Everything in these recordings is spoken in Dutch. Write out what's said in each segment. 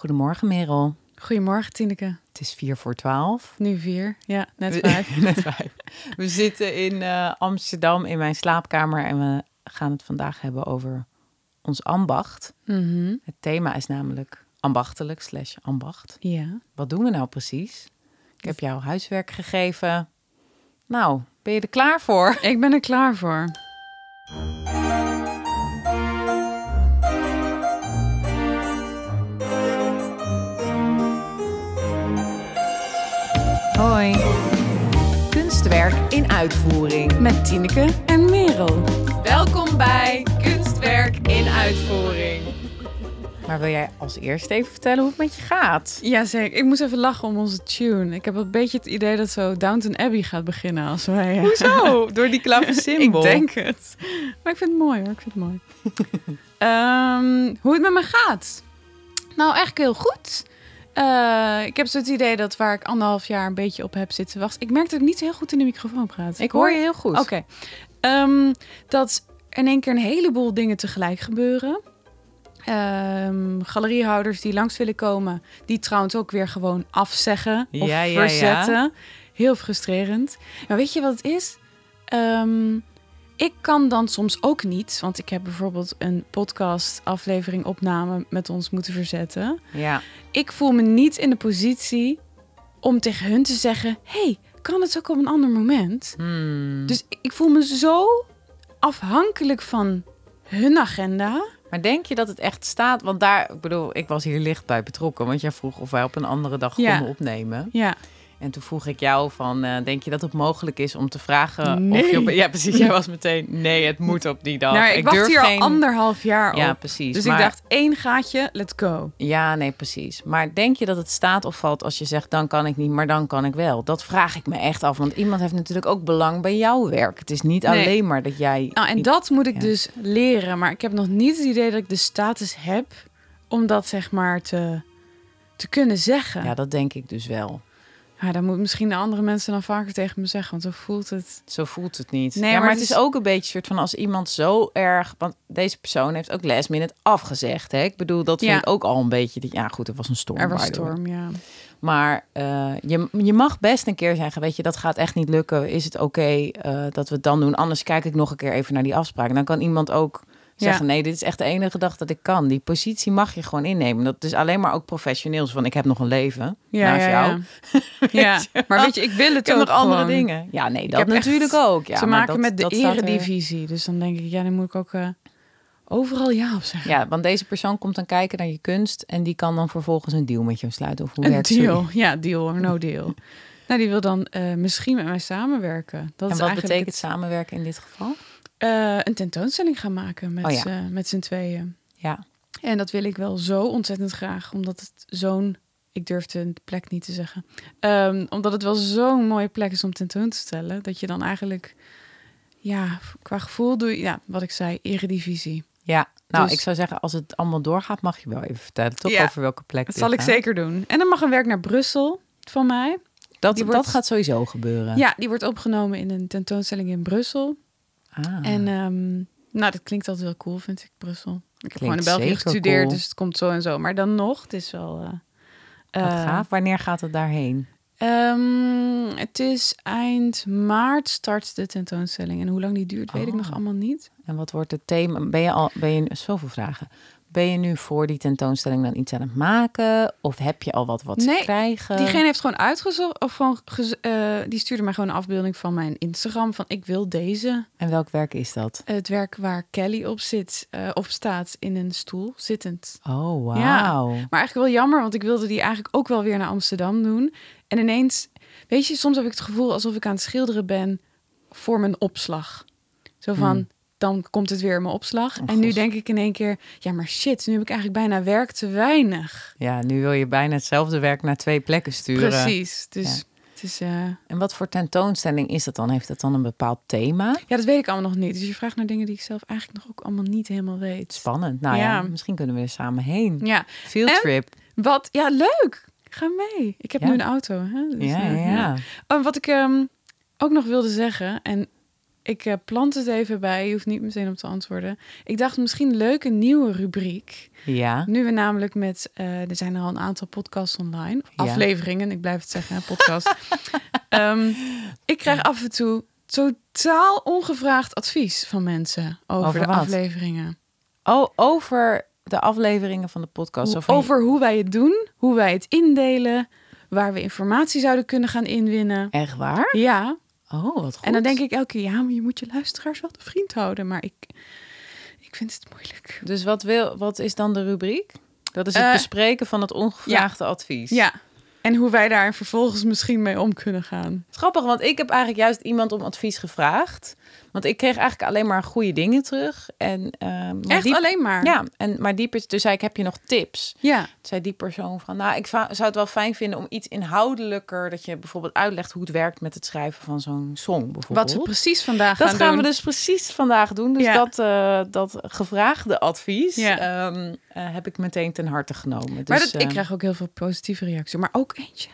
Goedemorgen Merel. Goedemorgen Tineke. Het is vier voor twaalf. Nu vier, ja, net We- vijf. net vijf. We zitten in eh, Amsterdam in mijn slaapkamer en we gaan het vandaag hebben over ons ambacht. Mhm, Het thema is namelijk ambachtelijk slash ambacht. Ja. Wat doen we nou precies? Ik heb jou huiswerk gegeven. Nou, ben je er klaar voor? Ik ben er klaar voor. In uitvoering. Met Tineke en Merel. Welkom bij Kunstwerk in uitvoering. Maar wil jij als eerste even vertellen hoe het met je gaat? Jazeker. Ik moest even lachen om onze tune. Ik heb een beetje het idee dat zo Downton Abbey gaat beginnen als wij... eh, Hoezo? Door die klavecimbal? ik denk het. Maar ik vind het mooi hoor. Ik vind het mooi. Ehm, hoe het met me gaat? Nou, eigenlijk heel goed. Eh, ik heb zo het idee dat waar ik anderhalf jaar een beetje op heb zitten wachten. Ik merk dat ik niet heel goed in de microfoon praat. Ik hoor je heel goed. Oké. Ehm, dat in één keer een heleboel dingen tegelijk gebeuren. Ehm, galeriehouders die langs willen komen, die trouwens ook weer gewoon afzeggen of Ja, ja, ja. verzetten. Heel frustrerend. Maar weet je wat het is? Ehm, ik kan dan soms ook niet, want ik heb bijvoorbeeld een podcast aflevering opname met ons moeten verzetten. Ja. Ik voel me niet in de positie om tegen hun te zeggen: hey, kan het ook op een ander moment? Hmm. Dus ik voel me zo afhankelijk van hun agenda. Maar denk je dat het echt staat? Want daar, ik bedoel, ik was hier licht bij betrokken. Want jij vroeg of wij op een andere dag Ja. konden opnemen. Ja, En toen vroeg ik jou van, eh, denk je dat het mogelijk is om te vragen of Nee. je op... Ja, precies. Jij was meteen, nee, het moet op die dag. nou, ik, wacht durf hier geen- al anderhalf jaar Ja, op. precies. Dus maar... ik dacht, één gaatje, let's go. Ja, nee, precies. Maar denk je dat het staat of valt als je zegt, dan kan ik niet, maar dan kan ik wel? Dat vraag ik me echt af. Want iemand heeft natuurlijk ook belang bij jouw werk. Het is niet Nee. alleen maar dat jij... Nou, en dat moet ik Ja. dus leren. Maar ik heb nog niet het idee dat ik de status heb om dat zeg maar te, te kunnen zeggen. Ja, dat denk ik dus wel. Ja, dan moet misschien de andere mensen dan vaker tegen me zeggen, want zo voelt het. Zo voelt het niet. Nee, ja, maar, maar het is is- ook een beetje soort van als iemand zo erg... Want deze persoon heeft ook last minute afgezegd. Hè? Ik bedoel, dat vind Ja. ik ook al een beetje... Ja, goed, er was een storm. Er was storm, ja. Maar eh, je, je mag best een keer zeggen, weet je, dat gaat echt niet lukken. Is het oké eh, dat we het dan doen? Anders kijk ik nog een keer even naar die afspraak. En dan kan iemand ook zeggen, nee, dit is echt de enige dag dat ik kan. Die positie mag je gewoon innemen. Dat is alleen maar ook professioneels. Van, ik heb nog een leven Ja, naast jou. ja. maar weet je, ik wil het Ik ook nog andere dingen. Ja, nee, dat echt natuurlijk ook. Ja, te maar maken dat- met de dat er- eredivisie. Dus dan denk ik, ja, dan moet ik ook eh, overal ja op zeggen. Ja, want deze persoon komt dan kijken naar je kunst... en die kan dan vervolgens een deal met je sluiten. Of hoe Een werkt deal. Ja, deal or no deal. nou, die wil dan eh, misschien met mij samenwerken. Dat En is wat betekent het- samenwerken in dit geval? Eh, een tentoonstelling gaan maken met, Oh ja. z'n- met z'n tweeën. Ja, En dat wil ik wel zo ontzettend graag, omdat het zo'n... Ik durfde een plek niet te zeggen. Ehm, omdat het wel zo'n mooie plek is om tentoon te stellen. Dat je dan eigenlijk, ja, qua gevoel doe je, ja, wat ik zei, eredivisie. ja. nou, Dus- ik zou zeggen, als het allemaal doorgaat... mag je wel even vertellen, toch? Ja, Over welke plek Dat zal ik zeker doen. En dan mag een werk naar Brussel van mij. Dat, Die dat wordt- gaat sowieso gebeuren. Ja, die wordt opgenomen in een tentoonstelling in Brussel. Ah. En ehm, nou, dat klinkt altijd wel cool, vind ik, Brussel. Ik heb gewoon in België gestudeerd, cool. dus het komt zo en zo. Maar dan nog, het is wel... eh, Wat eh, gaaf. Wanneer gaat het daarheen? ehm, het is eind maart start de tentoonstelling. En hoe lang die duurt, weet ik Oh. nog allemaal niet. En wat wordt het thema? Ben je al, ben je, zoveel vragen. Ben je nu voor die tentoonstelling dan iets aan het maken? Of heb je al wat wat Nee, ze krijgen? Diegene heeft gewoon uitgezocht, of gewoon, eh, die stuurde mij gewoon een afbeelding van mijn Instagram. Van ik wil deze. En welk werk is dat? Het werk waar Kelly op zit, eh, op staat in een stoel, zittend. Oh, wauw. Ja. Maar eigenlijk wel jammer, want ik wilde die eigenlijk ook wel weer naar Amsterdam doen. En ineens, weet je, soms heb ik het gevoel alsof ik aan het schilderen ben voor mijn opslag. Zo van, Hmm. Dan komt het weer in mijn opslag. Oh, en nu denk ik in één keer, ja maar shit, nu heb ik eigenlijk bijna werk te weinig. Ja, nu wil je bijna hetzelfde werk naar twee plekken sturen. Precies, dus Ja. eh, En wat voor tentoonstelling is dat dan? Heeft het dan een bepaald thema? ja, dat weet ik allemaal nog niet. Dus je vraagt naar dingen die ik zelf eigenlijk nog ook allemaal niet helemaal weet. Spannend. Nou ja, Ja. misschien kunnen we er samen heen. Ja, Field En- trip. wat? Ja, leuk. Ga mee. Ik heb Ja. nu een auto. Hè? Dus, Ja, eh, ja, ja. Oh, wat ik ehm, ook nog wilde zeggen, en Ik uh, plant het even bij. Je hoeft niet meteen op te antwoorden. Ik dacht misschien leuk een nieuwe rubriek. Ja. Nu we namelijk met... Uh, er zijn al een aantal podcasts online. Afleveringen, ik blijf het zeggen, podcast. um, ik krijg af en toe totaal ongevraagd advies van mensen over, Over de wat? afleveringen. Oh, over de afleveringen van de podcast. Hoe- Of van- over hoe wij het doen, hoe wij het indelen, waar we informatie zouden kunnen gaan inwinnen. Echt waar? Ja, Oh, wat goed. en dan denk ik elke keer, ja, maar je moet je luisteraars wel de vriend houden. Maar ik, ik vind het moeilijk. Dus wat, wil, wat is dan de rubriek? Dat is het Eh, bespreken van het ongevraagde advies. Ja, en hoe wij daar vervolgens misschien mee om kunnen gaan. Grappig, want ik heb eigenlijk juist iemand om advies gevraagd. Want ik kreeg eigenlijk alleen maar goede dingen terug. En, eh, Echt die, alleen maar? Ja, en, maar die, dus zei ik, heb je nog tips? Ja, Toen zei die persoon van, nou, ik zou het wel fijn vinden om iets inhoudelijker... dat je bijvoorbeeld uitlegt hoe het werkt met het schrijven van zo'n song bijvoorbeeld. wat we precies vandaag Dat gaan, we dus precies vandaag doen. Dus Ja. dat, eh, dat gevraagde advies Ja. ehm, eh, heb ik meteen ten harte genomen. Dus, maar dat, ik eh, krijg ook heel veel positieve reacties. Maar ook eentje.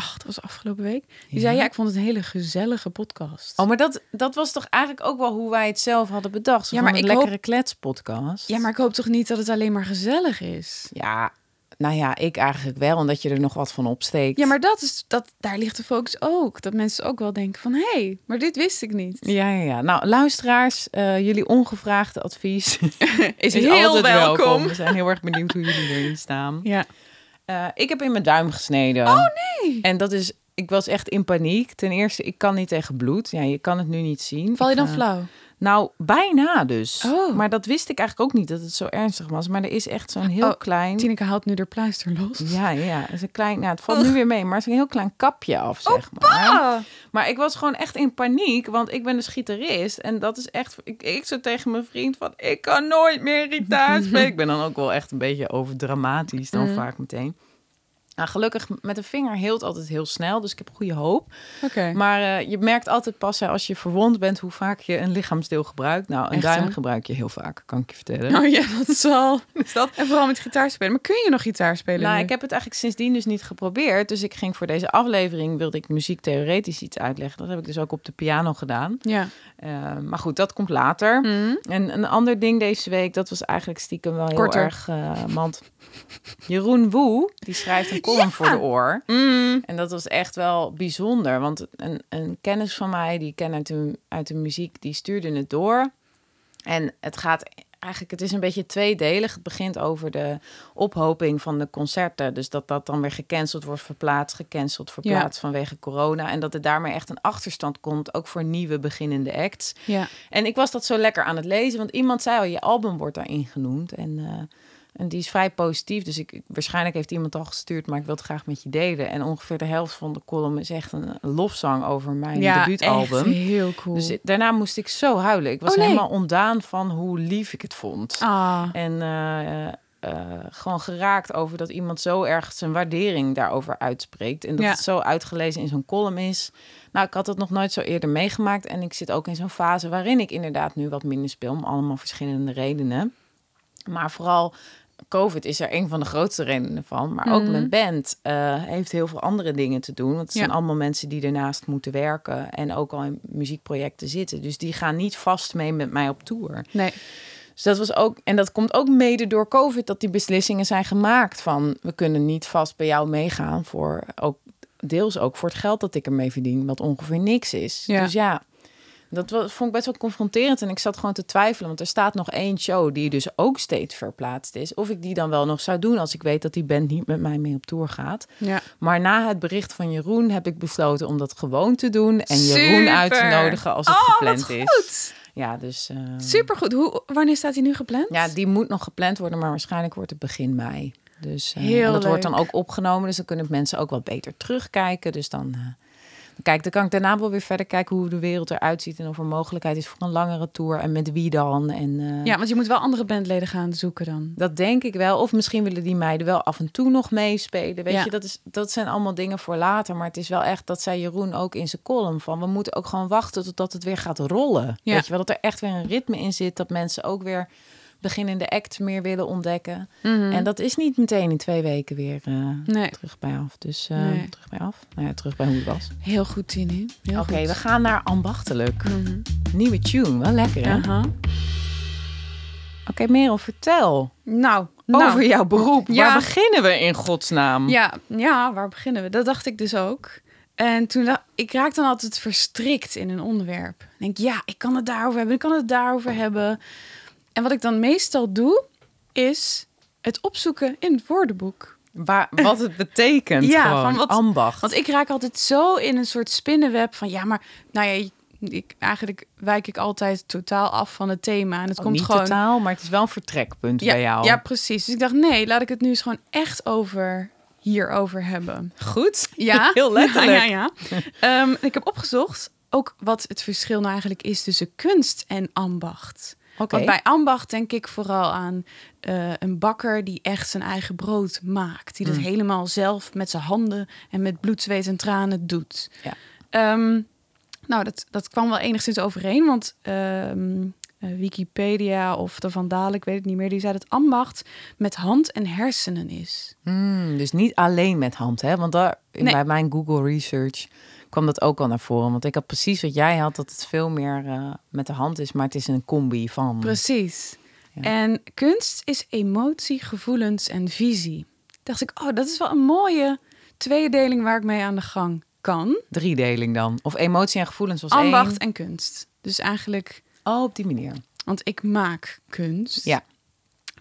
Ach, dat was afgelopen week. Die Ja? zei, ja, ik vond het een hele gezellige podcast. Oh, maar dat, dat was toch eigenlijk ook wel hoe wij het zelf hadden bedacht. Zo Ja, maar een ik hoop- lekkere kletspodcast. Ja, maar ik hoop toch niet dat het alleen maar gezellig is? Ja, nou ja, ik eigenlijk wel, omdat je er nog wat van opsteekt. Ja, maar dat is, dat, daar ligt de focus ook. Dat mensen ook wel denken van... hé, hey, maar dit wist ik niet. Ja, ja, ja. Nou, luisteraars, eh, jullie ongevraagde advies Is, is heel altijd welkom. We zijn heel erg benieuwd hoe jullie erin staan. Ja. Eh, ik heb in mijn duim gesneden. Oh, nee! En dat is, ik was echt in paniek. Ten eerste, ik kan niet tegen bloed. Ja, je kan het nu niet zien. Val je dan flauw? Nou, bijna dus. Oh. Maar dat wist ik eigenlijk ook niet, dat het zo ernstig was. Maar er is echt zo'n heel Oh, klein... Tineke haalt nu de pleister los. Ja, ja, het is een klein... Nou, het valt nu weer mee, maar het is een heel klein kapje af, zeg maar. Maar ik was gewoon echt in paniek, want ik ben een gitarist. En dat is echt... Ik, ik zo tegen mijn vriend van, ik kan nooit meer gitaar spelen. ik ben dan ook wel echt een beetje overdramatisch dan Mm. vaak meteen. Nou, gelukkig met de vinger heelt altijd heel snel, dus ik heb goede hoop. Oké. Maar eh, je merkt altijd pas hè, als je verwond bent hoe vaak je een lichaamsdeel gebruikt. Nou, een Echt, duim hè? gebruik je heel vaak, kan ik je vertellen. Oh ja, dat zal. Is dat? En vooral met gitaar spelen. Maar kun je nog gitaar spelen Nou, nu? ik heb het eigenlijk sindsdien dus niet geprobeerd. Dus ik ging voor deze aflevering, wilde ik muziektheoretisch iets uitleggen. Dat heb ik dus ook op de piano gedaan. Ja. Eh, maar goed, dat komt later. Mm. En een ander ding deze week, dat was eigenlijk stiekem wel heel Korter. erg... eh want Jeroen Woe, die schrijft een column voor de oor. Mm. En dat was echt wel bijzonder. Want een, een kennis van mij, die ken uit de, uit de muziek, die stuurde het door. En het gaat eigenlijk, het is een beetje tweedelig. Het begint over de ophoping van de concerten. Dus dat dat dan weer gecanceld wordt, verplaatst, gecanceld, verplaatst vanwege corona. En dat er daarmee echt een achterstand komt, ook voor nieuwe beginnende acts. Ja. En ik was dat zo lekker aan het lezen, want iemand zei al, je album wordt daarin genoemd. En, eh, en die is vrij positief. Dus ik, waarschijnlijk heeft iemand al gestuurd, maar ik wil het graag met je delen. En ongeveer de helft van de column is echt een, lofzang over mijn ja, debuutalbum. echt heel cool. Dus daarna moest ik zo huilen. Ik was Oh, nee. helemaal ontdaan van hoe lief ik het vond. ah. En eh, eh, gewoon geraakt over dat iemand zo erg zijn waardering daarover uitspreekt. En dat Ja. het zo uitgelezen in zo'n column is. Nou, ik had het nog nooit zo eerder meegemaakt. En ik zit ook in zo'n fase waarin ik inderdaad nu wat minder speel. Om allemaal verschillende redenen. Maar vooral COVID is er een van de grootste redenen van. Maar ook Mhm. mijn band eh, heeft heel veel andere dingen te doen. Want het Ja. zijn allemaal mensen die ernaast moeten werken. En ook al in muziekprojecten zitten. Dus die gaan niet vast mee met mij op tour. Nee. Dus dat was ook, en dat komt ook mede door COVID, dat die beslissingen zijn gemaakt van we kunnen niet vast bij jou meegaan voor ook deels ook voor het geld dat ik ermee verdien, wat ongeveer niks is. Ja. Dus ja, dat was, vond ik best wel confronterend en ik zat gewoon te twijfelen, want er staat nog één show die dus ook steeds verplaatst is, of ik die dan wel nog zou doen als ik weet dat die band niet met mij mee op tour gaat. Ja. Maar na het bericht van Jeroen heb ik besloten om dat gewoon te doen en Jeroen uit te nodigen als het Oh, gepland is. goed. Ja, dus. eh, Supergoed. Hoe, wanneer staat hij nu gepland? ja, die moet nog gepland worden, maar waarschijnlijk wordt het begin mei. Dus Heel en dat wordt dan ook opgenomen, dus dan kunnen mensen ook wat beter terugkijken. Dus dan, eh, kijk, dan kan ik daarna wel weer verder kijken hoe de wereld eruit ziet en of er mogelijkheid is voor een langere tour en met wie dan. En eh, Ja, want je moet wel andere bandleden gaan zoeken dan. dat denk ik wel. Of misschien willen die meiden wel af en toe nog meespelen. Weet Ja. je, dat, is, dat zijn allemaal dingen voor later. Maar het is wel echt, dat zei Jeroen ook in zijn column, van we moeten ook gewoon wachten totdat het weer gaat rollen. Ja. Weet je wel, dat er echt weer een ritme in zit, dat mensen ook weer beginnende act meer willen ontdekken. Mhm. En dat is niet meteen in twee weken weer eh, Nee, terug bij af. Dus eh, Nee. terug bij af. Nou ja, terug bij hoe het was. heel goed, Tini. Oké, we gaan naar ambachtelijk. Mhm. Nieuwe tune, wel lekker hè? Oké, Merel, vertel Nou, over nou, jouw beroep. Ja. Waar beginnen we in godsnaam? Ja, ja, waar beginnen we? Dat dacht ik dus ook. En toen dacht ik raak dan altijd verstrikt in een onderwerp. Ik denk, ja, ik kan het daarover hebben, ik kan het daarover hebben. En wat ik dan meestal doe, is het opzoeken in het woordenboek. Waar, wat het betekent Ja, gewoon. van wat- Ambacht. Want ik raak altijd zo in een soort spinnenweb van, ja, maar nou ja, ik, eigenlijk wijk ik altijd totaal af van het thema. En het Oh, komt niet gewoon totaal, maar het is wel een vertrekpunt ja, bij jou. ja, precies. Dus ik dacht, nee, laat ik het nu eens gewoon echt over hierover hebben. Goed. Ja, Heel letterlijk. Ja, ja, ja. Ehm, ik heb opgezocht ook wat het verschil nou eigenlijk is tussen kunst en ambacht. Oké. Want bij ambacht denk ik vooral aan eh, een bakker die echt zijn eigen brood maakt. Die dat Mm. helemaal zelf met zijn handen en met bloed, zweet en tranen doet. Ja. Ehm, nou, dat, dat kwam wel enigszins overeen, want ehm, eh, Wikipedia of de Vandalen, ik weet het niet meer, die zei dat ambacht met hand en hersenen is. Hmm, dus niet alleen met hand, hè? Want daar, in- Nee. bij mijn Google Research kwam dat ook al naar voren. Want ik had precies wat jij had, dat het veel meer eh, met de hand is, maar het is een combi van. Precies. Ja. En kunst is emotie, gevoelens en visie. Dacht ik, oh, dat is wel een mooie tweedeling waar ik mee aan de gang kan. Driedeling dan. Of emotie en gevoelens was Ambacht één. en kunst. Dus eigenlijk, Oh, op die manier. want ik maak kunst. Ja.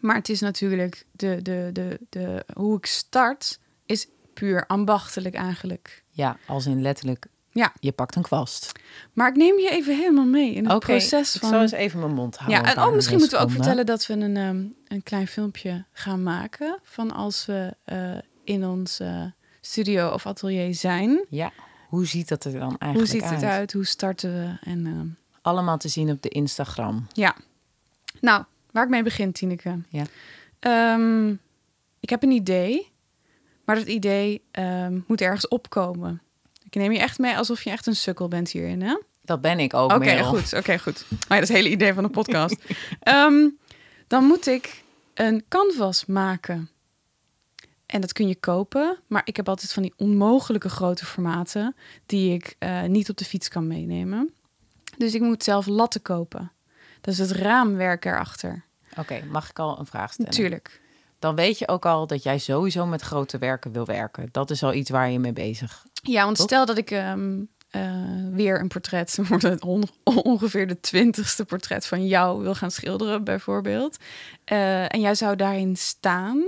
Maar het is natuurlijk de, de, de, de, hoe ik start, is puur ambachtelijk eigenlijk. Ja, als in letterlijk, Ja. je pakt een kwast. Maar ik neem je even helemaal mee in het proces ik van. zal eens even mijn mond houden. Ja, en oh, misschien moeten we ook vertellen dat we een, ehm, een klein filmpje gaan maken van als we eh, in ons eh, studio of atelier zijn. Ja, hoe ziet dat er dan eigenlijk Hoe ziet het uit? Hoe starten we? En ehm, Allemaal te zien op de Instagram. ja, nou, waar ik mee begin, Tineke. Ja. Ehm, ik heb een idee, maar dat idee ehm, moet ergens opkomen. Ik neem je echt mee alsof je echt een sukkel bent hierin, hè? Dat ben ik ook, Oké, goed. Oké, goed. Maar ja, dat is het hele idee van de podcast. Ehm, dan moet ik een canvas maken. En dat kun je kopen. Maar ik heb altijd van die onmogelijke grote formaten... die ik eh, niet op de fiets kan meenemen. Dus ik moet zelf latten kopen. Dat is het raamwerk erachter. Oké, mag ik al een vraag stellen? Natuurlijk. Dan weet je ook al dat jij sowieso met grote werken wil werken. Dat is al iets waar je mee bezig Ja, want Toch? stel dat ik ehm, eh, weer een portret, on- ongeveer de twintigste portret van jou wil gaan schilderen, bijvoorbeeld. Eh, en jij zou daarin staan.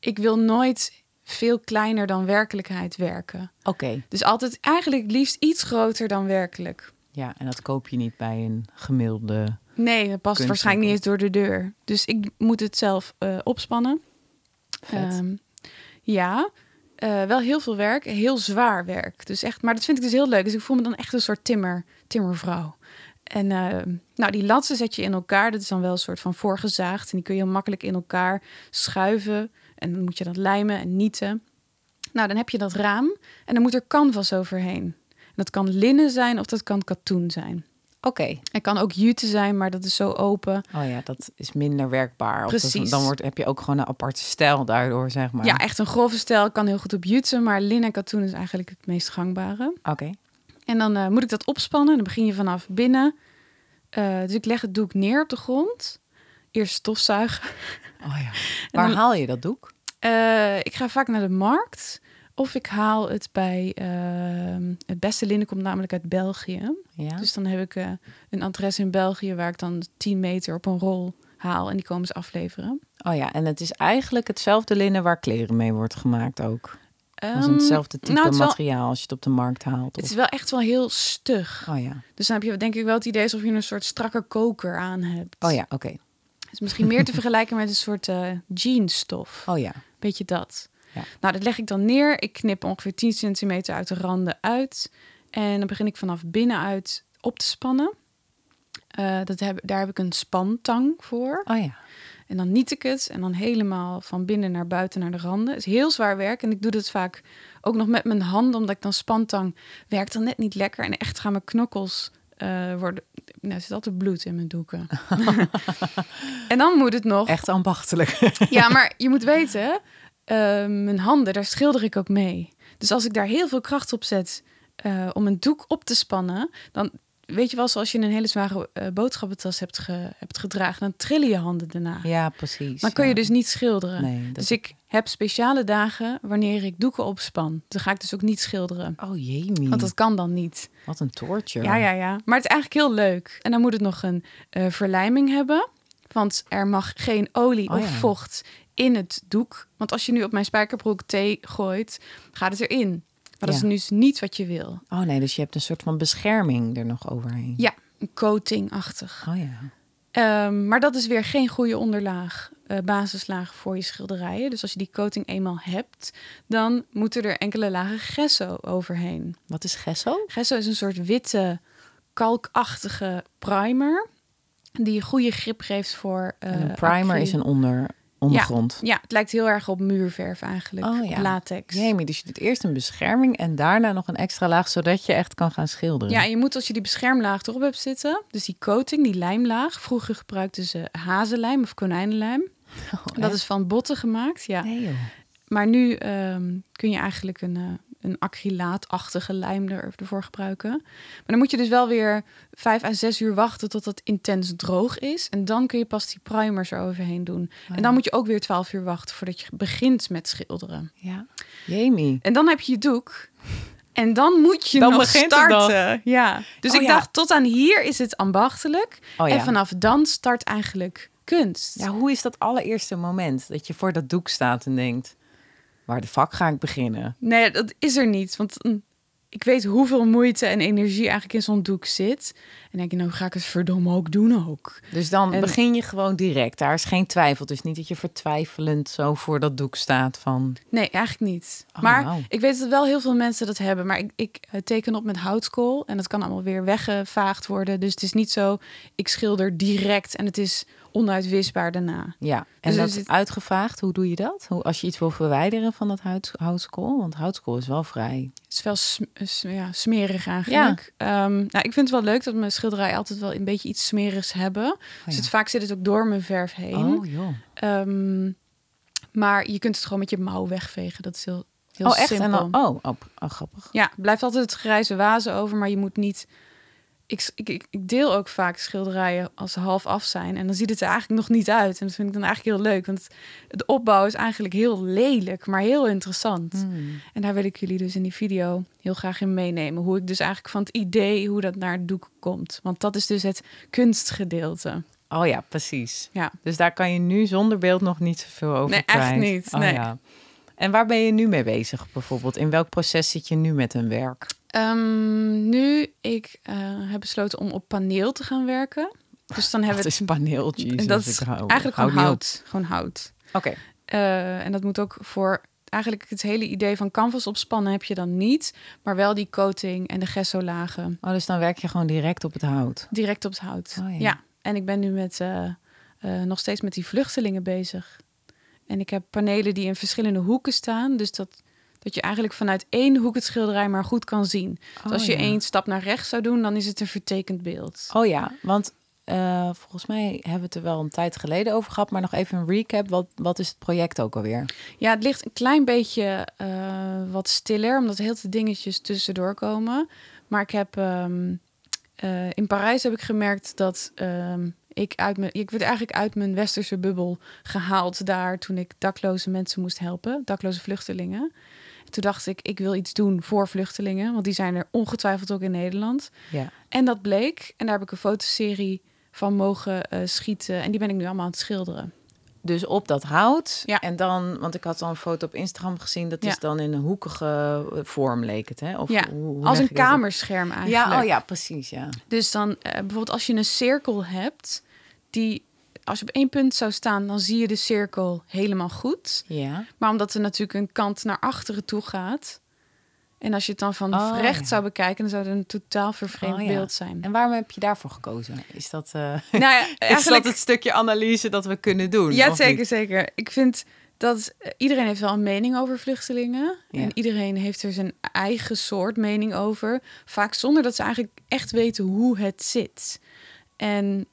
Ik wil nooit veel kleiner dan werkelijkheid werken. Oké, Dus altijd eigenlijk liefst iets groter dan werkelijk. ja, en dat koop je niet bij een gemiddelde. Nee, dat past waarschijnlijk niet eens door de deur. Dus ik moet het zelf eh, opspannen. Ehm, ja, eh, wel heel veel werk, heel zwaar werk. Dus echt, maar dat vind ik dus heel leuk. Dus ik voel me dan echt een soort timmer, timmervrouw. En eh, nou, die latsen zet je in elkaar. Dat is dan wel een soort van voorgezaagd. En die kun je heel makkelijk in elkaar schuiven. En dan moet je dat lijmen en nieten. Nou, dan heb je dat raam. En dan moet er canvas overheen. En dat kan linnen zijn of dat kan katoen zijn. Oké. Het kan ook jute zijn, maar dat is zo open. Oh ja, dat is minder werkbaar. Of dat- Precies. dan wordt, heb je ook gewoon een aparte stijl daardoor, zeg maar. Ja, echt een grove stijl kan heel goed op jute, maar linnen en katoen is eigenlijk het meest gangbare. Oké. En dan eh, moet ik dat opspannen. Dan begin je vanaf binnen. Eh, dus ik leg het doek neer op de grond. Eerst stofzuigen. Oh ja. Waar dan- haal je dat doek? Eh, ik ga vaak naar de markt. Of ik haal het bij... ehm, het beste linnen komt namelijk uit België. Ja. Dus dan heb ik eh, een adres in België... waar ik dan 10 meter op een rol haal. En die komen ze afleveren. Oh ja, en het is eigenlijk hetzelfde linnen waar kleren mee wordt gemaakt ook. Als Ehm, hetzelfde type nou, het is wel- materiaal als je het op de markt haalt. Het of- is wel echt wel heel stug. Oh ja. Dus dan heb je denk ik wel het idee alsof je een soort strakke koker aan hebt. Oh ja, oké. Het is misschien meer te vergelijken met een soort eh jeansstof. Oh ja. Beetje dat. Ja. Nou, dat leg ik dan neer. Ik knip ongeveer 10 centimeter uit de randen uit. En dan begin ik vanaf binnenuit op te spannen. Eh, dat heb, daar heb ik een spantang voor. Oh ja. En dan niet ik het. En dan helemaal van binnen naar buiten naar de randen. Het is heel zwaar werk. En ik doe dat vaak ook nog met mijn handen. Omdat ik dan spantang werkt dan net niet lekker. En echt gaan mijn knokkels eh, worden, nou, er zit altijd bloed in mijn doeken. en dan moet het nog. Echt ambachtelijk. ja, maar je moet weten, mijn handen, daar schilder ik ook mee. Dus als ik daar heel veel kracht op zet uh, om een doek op te spannen, dan weet je wel, zoals je een hele zware uh, boodschappentas hebt, ge, hebt gedragen, dan trillen je handen daarna. Ja, precies. Dan kun ja. je dus niet schilderen. Nee, Dus ik heb speciale dagen wanneer ik doeken opspan. Dan ga ik dus ook niet schilderen. Oh jee, Want dat kan dan niet. wat een torture. Ja, ja, ja. Maar het is eigenlijk heel leuk. En dan moet het nog een eh, verlijming hebben. Want er mag geen olie Oh, of ja. vocht in het doek. Want als je nu op mijn spijkerbroek thee gooit, gaat het erin. Maar dat is dus niet wat je wil. Oh nee, dus je hebt een soort van bescherming er nog overheen. Ja, een coating-achtig. Oh ja. Ehm, maar dat is weer geen goede onderlaag, eh, basislaag voor je schilderijen. Dus als je die coating eenmaal hebt, dan moeten er enkele lagen gesso overheen. Wat is gesso? Gesso is een soort witte, kalkachtige primer. Die een goede grip geeft voor. eh, En een primer acryl. is een onder, ondergrond. Ja, het lijkt heel erg op muurverf eigenlijk. Oh, ja. Latex. Jamie, dus je doet eerst een bescherming en daarna nog een extra laag, zodat je echt kan gaan schilderen. Ja, en je moet als je die beschermlaag erop hebt zitten, dus die coating, die lijmlaag. Vroeger gebruikten ze hazenlijm of konijnenlijm. Oh, dat is van botten gemaakt, ja. Nee joh. Maar nu ehm, kun je eigenlijk een, eh, een acrylaatachtige lijm er, ervoor gebruiken. Maar dan moet je dus wel weer vijf à zes uur wachten tot het intens droog is. En dan kun je pas die primers eroverheen doen. Oh, En dan moet je ook weer twaalf uur wachten voordat je begint met schilderen. Ja. Jamie. En dan heb je je doek. En dan moet je Dan nog starten. Ja. Dus Oh, ik ja. dacht, tot aan hier is het ambachtelijk. Oh ja. En vanaf dan start eigenlijk kunst. Ja, hoe is dat allereerste moment dat je voor dat doek staat en denkt, waar de fuck ga ik beginnen? Nee, dat is er niet. Want mm, ik weet hoeveel moeite en energie eigenlijk in zo'n doek zit. En denk je, nou ga ik het verdomme ook doen ook. Dus dan En- begin je gewoon direct. Daar is geen twijfel. Dus niet dat je vertwijfelend zo voor dat doek staat van... Nee, eigenlijk niet. Oh, maar ik weet dat wel heel veel mensen dat hebben. Maar ik, ik eh, teken op met houtskool. En dat kan allemaal weer weggevaagd worden. Dus het is niet zo, ik schilder direct en het is onuitwisbaar daarna. Ja, en Dus dat zit- uitgevaagd, hoe doe je dat? Hoe, als je iets wil verwijderen van dat hout, houtskool? Want houtskool is wel vrij... Het is wel sm- sm- ja, smerig eigenlijk. Ehm, nou, ik vind het wel leuk dat mijn schilderijen altijd wel een beetje iets smerigs hebben. Dus ja. het, vaak zit het ook door mijn verf heen. Oh joh. Ehm, maar je kunt het gewoon met je mouw wegvegen. Dat is heel, heel oh echt? simpel. En dan, oh, oh, oh, grappig. Ja, blijft altijd het grijze wazen over, maar je moet niet... Ik, ik, ik- deel ook vaak schilderijen als ze half af zijn. En dan ziet het er eigenlijk nog niet uit. En dat vind ik dan eigenlijk heel leuk. Want de opbouw is eigenlijk heel lelijk, maar heel interessant. Hmm. En daar wil ik jullie dus in die video heel graag in meenemen. Hoe ik dus eigenlijk van het idee hoe dat naar het doek komt. Want dat is dus het kunstgedeelte. Oh ja, precies. Ja. Dus daar kan je nu zonder beeld nog niet zoveel over Nee, kwijt. echt niet, Oh, nee. ja. En waar ben je nu mee bezig bijvoorbeeld? In welk proces zit je nu met een werk? Ehm, nu ik eh, heb besloten om op paneel te gaan werken. Dus dan hebben we is paneel? Jesus, dat is hou- eigenlijk hou gewoon op. hout. Gewoon hout. Oké. Eh, en dat moet ook voor eigenlijk het hele idee van canvas opspannen heb je dan niet, maar wel die coating en de gesso lagen Oh, dus dan werk je gewoon direct op het hout. direct op het hout. Oh, ja. ja. en ik ben nu met eh, nog steeds met die vluchtelingen bezig. En ik heb panelen die in verschillende hoeken staan, dus dat dat je eigenlijk vanuit één hoek het schilderij maar goed kan zien. Dus Oh, als je ja. één stap naar rechts zou doen, dan is het een vertekend beeld. Oh ja, want eh, volgens mij hebben we het er wel een tijd geleden over gehad. Maar nog even een recap. Wat, wat is het project ook alweer? Ja, het ligt een klein beetje eh, wat stiller, omdat heel veel dingetjes tussendoor komen. Maar ik heb ehm, eh, in Parijs heb ik gemerkt dat ehm, ik uit mijn, ik werd eigenlijk uit mijn westerse bubbel gehaald daar toen ik dakloze mensen moest helpen, dakloze vluchtelingen. En toen dacht ik, ik wil iets doen voor vluchtelingen, want die zijn er ongetwijfeld ook in Nederland. Ja. En dat bleek, en daar heb ik een fotoserie van mogen eh, schieten. En die ben ik nu allemaal aan het schilderen. Dus op dat hout. Ja. En dan, want ik had al een foto op Instagram gezien. Dat Ja. is dan in een hoekige eh, vorm leek het, hè? Of ja, hoe- hoe als een kamerscherm eigenlijk. Ja, oh ja, precies, ja. Dus dan eh, bijvoorbeeld als je een cirkel hebt, die als je op één punt zou staan, dan zie je de cirkel helemaal goed. Ja. Maar omdat er natuurlijk een kant naar achteren toe gaat. En als je het dan van Oh, rechts ja. zou bekijken, dan zou het een totaal vervreemd Oh, ja. beeld zijn. En waarom heb je daarvoor gekozen? Is dat, eh, nou ja, is dat het stukje analyse dat we kunnen doen? ja, zeker, niet? zeker. Ik vind dat eh, iedereen heeft wel een mening over vluchtelingen. Ja. En iedereen heeft er zijn eigen soort mening over. Vaak zonder dat ze eigenlijk echt weten hoe het zit. En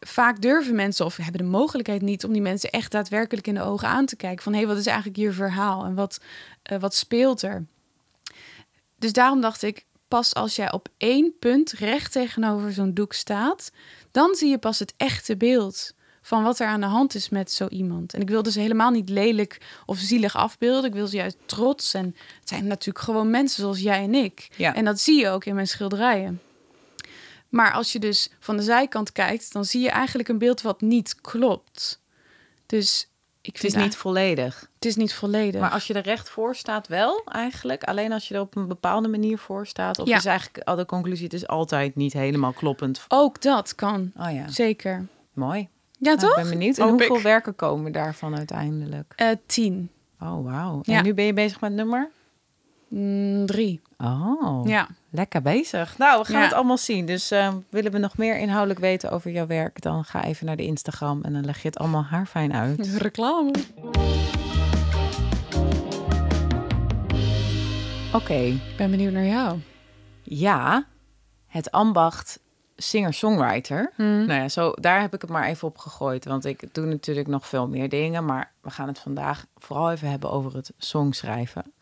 vaak durven mensen of hebben de mogelijkheid niet om die mensen echt daadwerkelijk in de ogen aan te kijken. Van hé, hey, wat is eigenlijk je verhaal en wat, eh, wat speelt er? Dus daarom dacht ik, pas als jij op één punt recht tegenover zo'n doek staat, dan zie je pas het echte beeld van wat er aan de hand is met zo iemand. En ik wilde ze helemaal niet lelijk of zielig afbeelden. Ik wil ze juist trots. En het zijn natuurlijk gewoon mensen zoals jij en ik. Ja. En dat zie je ook in mijn schilderijen. Maar als je dus van de zijkant kijkt, dan zie je eigenlijk een beeld wat niet klopt. Dus ik Het vind is niet volledig. het is niet volledig. Maar als je er recht voor staat, wel eigenlijk. Alleen als je er op een bepaalde manier voor staat. Of Ja. is eigenlijk al de conclusie, het is altijd niet helemaal kloppend. ook dat kan. Oh ja, Zeker. mooi. Ja, Nou, toch? ik ben benieuwd. En Hoop hoeveel ik. werken komen daarvan uiteindelijk? Eh, tien. Oh, wauw. Ja. En nu ben je bezig met nummer? Mm, drie. Oh, Ja. lekker bezig. Nou, we gaan Ja. het allemaal zien. Dus eh, willen we nog meer inhoudelijk weten over jouw werk? Dan ga even naar de Instagram en dan leg je het allemaal haarfijn uit. Reclame. Oké, Ik ben benieuwd naar jou. ja, het ambacht singer-songwriter. Hmm. Nou ja, zo, daar heb ik het maar even op gegooid. Want ik doe natuurlijk nog veel meer dingen. Maar we gaan het vandaag vooral even hebben over het songschrijven.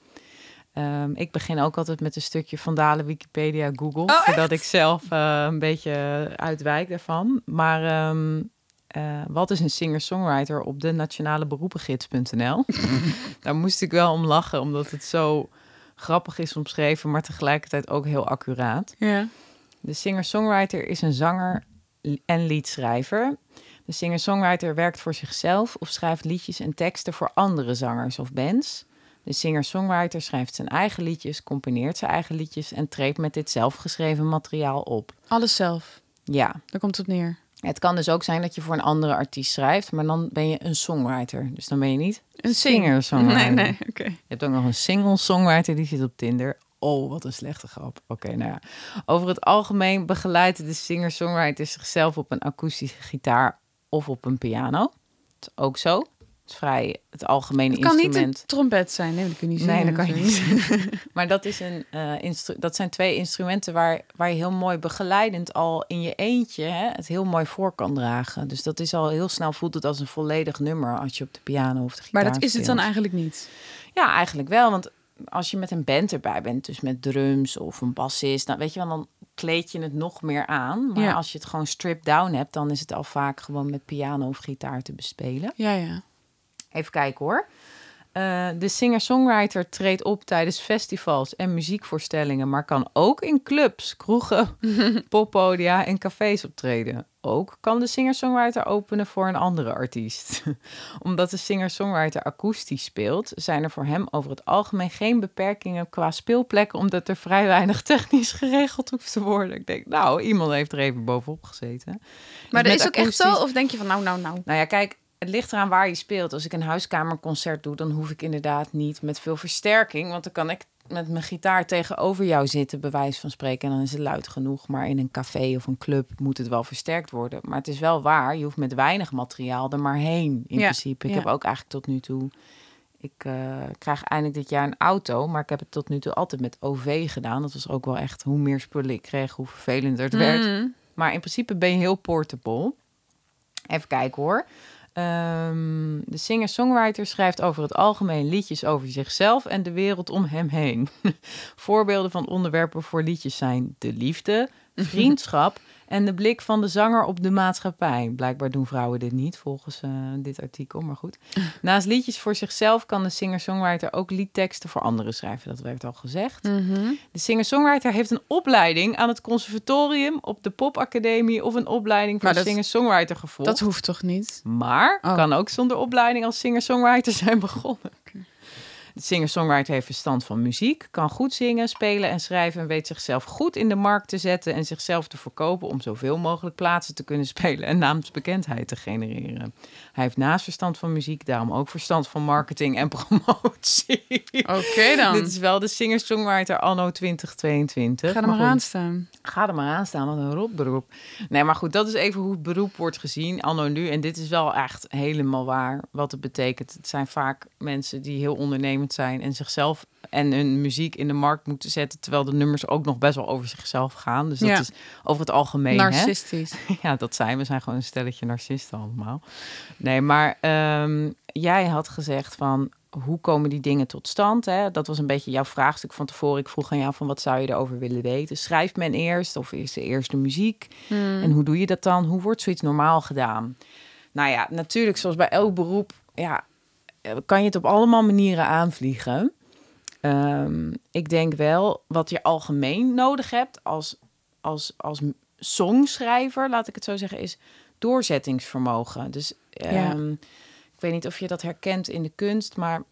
Ehm, ik begin ook altijd met een stukje Vandalen, Wikipedia, Google. Oh, voordat ik zelf eh, een beetje uitwijk daarvan. Maar ehm, eh, wat is een singer-songwriter op de nationale beroepengids.nl? Daar moest ik wel om lachen, omdat het zo grappig is omschreven, maar tegelijkertijd ook heel accuraat. Ja. De singer-songwriter is een zanger en liedschrijver. De singer-songwriter werkt voor zichzelf of schrijft liedjes en teksten voor andere zangers of bands. De singer-songwriter schrijft zijn eigen liedjes, componeert zijn eigen liedjes en treedt met dit zelfgeschreven materiaal op. Alles zelf. Ja, Daar komt het op neer. het kan dus ook zijn dat je voor een andere artiest schrijft, maar dan ben je een songwriter. Dus dan ben je niet Een sing. singer-songwriter. Nee, nee, oké. Je hebt ook nog een single-songwriter die zit op Tinder. Oh, wat een slechte grap. Oké, nou ja. Over het algemeen begeleidt de singer-songwriter zichzelf op een akoestische gitaar of op een piano. Dat is ook zo. Het is vrij het algemene Het kan niet instrument. een trompet zijn. Nee, dat kun je niet Nee, dat kan je niet. Maar dat, is een, instru- dat zijn twee instrumenten waar, waar je heel mooi begeleidend al in je eentje hè, het heel mooi voor kan dragen. Dus dat is al heel snel voelt het als een volledig nummer als je op de piano of de gitaar Maar dat is het dan eigenlijk niet. Ja, eigenlijk wel. Want als je met een band erbij bent, dus met drums of een bassist, dan weet je wel, dan kleed je het nog meer aan. Maar Ja. als je het gewoon stripped down hebt, dan is het al vaak gewoon met piano of gitaar te bespelen. Ja, ja. Even kijken hoor. Eh, de singer-songwriter treedt op tijdens festivals en muziekvoorstellingen, maar kan ook in clubs, kroegen, poppodia en cafés optreden. Ook kan de singer-songwriter openen voor een andere artiest. Omdat de singer-songwriter akoestisch speelt, zijn er voor hem over het algemeen geen beperkingen qua speelplekken, omdat er vrij weinig technisch geregeld hoeft te worden. Ik denk, nou, iemand heeft er even bovenop gezeten. Maar Dus dat is ook echt zo? Of denk je van nou, nou, nou? nou ja, kijk, het ligt eraan waar je speelt. Als ik een huiskamerconcert doe, dan hoef ik inderdaad niet met veel versterking. Want dan kan ik met mijn gitaar tegenover jou zitten, bij wijze van spreken. En dan is het luid genoeg. Maar in een café of een club moet het wel versterkt worden. Maar het is wel waar, je hoeft met weinig materiaal er maar heen, in Ja, principe. Ik ja. heb ook eigenlijk tot nu toe... Ik eh, krijg eindelijk dit jaar een auto, maar ik heb het tot nu toe altijd met OV gedaan. Dat was ook wel echt, hoe meer spullen ik kreeg, hoe vervelender het werd. Mm. Maar in principe ben je heel portable. Even kijken hoor. Ehm, de singer-songwriter schrijft over het algemeen liedjes over zichzelf en de wereld om hem heen. Voorbeelden van onderwerpen voor liedjes zijn de liefde, vriendschap en de blik van de zanger op de maatschappij. Blijkbaar doen vrouwen dit niet volgens eh, dit artikel, maar goed. Naast liedjes voor zichzelf kan de singer-songwriter ook liedteksten voor anderen schrijven. Dat werd al gezegd. Mhm. De singer-songwriter heeft een opleiding aan het conservatorium, op de popacademie of een opleiding voor singer-songwriter gevolgd. Dat hoeft toch niet? Maar Oh. kan ook zonder opleiding als singer-songwriter zijn begonnen. De singer-songwriter heeft verstand van muziek, kan goed zingen, spelen en schrijven en weet zichzelf goed in de markt te zetten en zichzelf te verkopen om zoveel mogelijk plaatsen te kunnen spelen en naamsbekendheid te genereren. Hij heeft naast verstand van muziek daarom ook verstand van marketing en promotie. Oké dan. Dit is wel de singer-songwriter anno 2022. Ga er maar goed, aan staan. Ga er maar aan staan, wat een rotberoep. Nee, maar goed, dat is even hoe het beroep wordt gezien, anno nu. En dit is wel echt helemaal waar wat het betekent. Het zijn vaak mensen die heel ondernemend zijn en zichzelf en hun muziek in de markt moeten zetten, terwijl de nummers ook nog best wel over zichzelf gaan. Dus dat Ja. is over het algemeen. Hè? Narcistisch. Ja, dat zijn we. Zijn gewoon een stelletje narcisten allemaal. Nee, maar ehm, jij had gezegd van hoe komen die dingen tot stand? Hè? Dat was een beetje jouw vraagstuk van tevoren. Ik vroeg aan jou van wat zou je erover willen weten? Schrijft men eerst of is er eerst de muziek? Hmm. En hoe doe je dat dan? Hoe wordt zoiets normaal gedaan? Nou ja, natuurlijk zoals bij elk beroep, ja, kan je het op allemaal manieren aanvliegen. Ehm, ik denk wel wat je algemeen nodig hebt als, als, als songschrijver, laat ik het zo zeggen, is doorzettingsvermogen. Dus ehm, ik weet niet of je dat herkent in de kunst, maar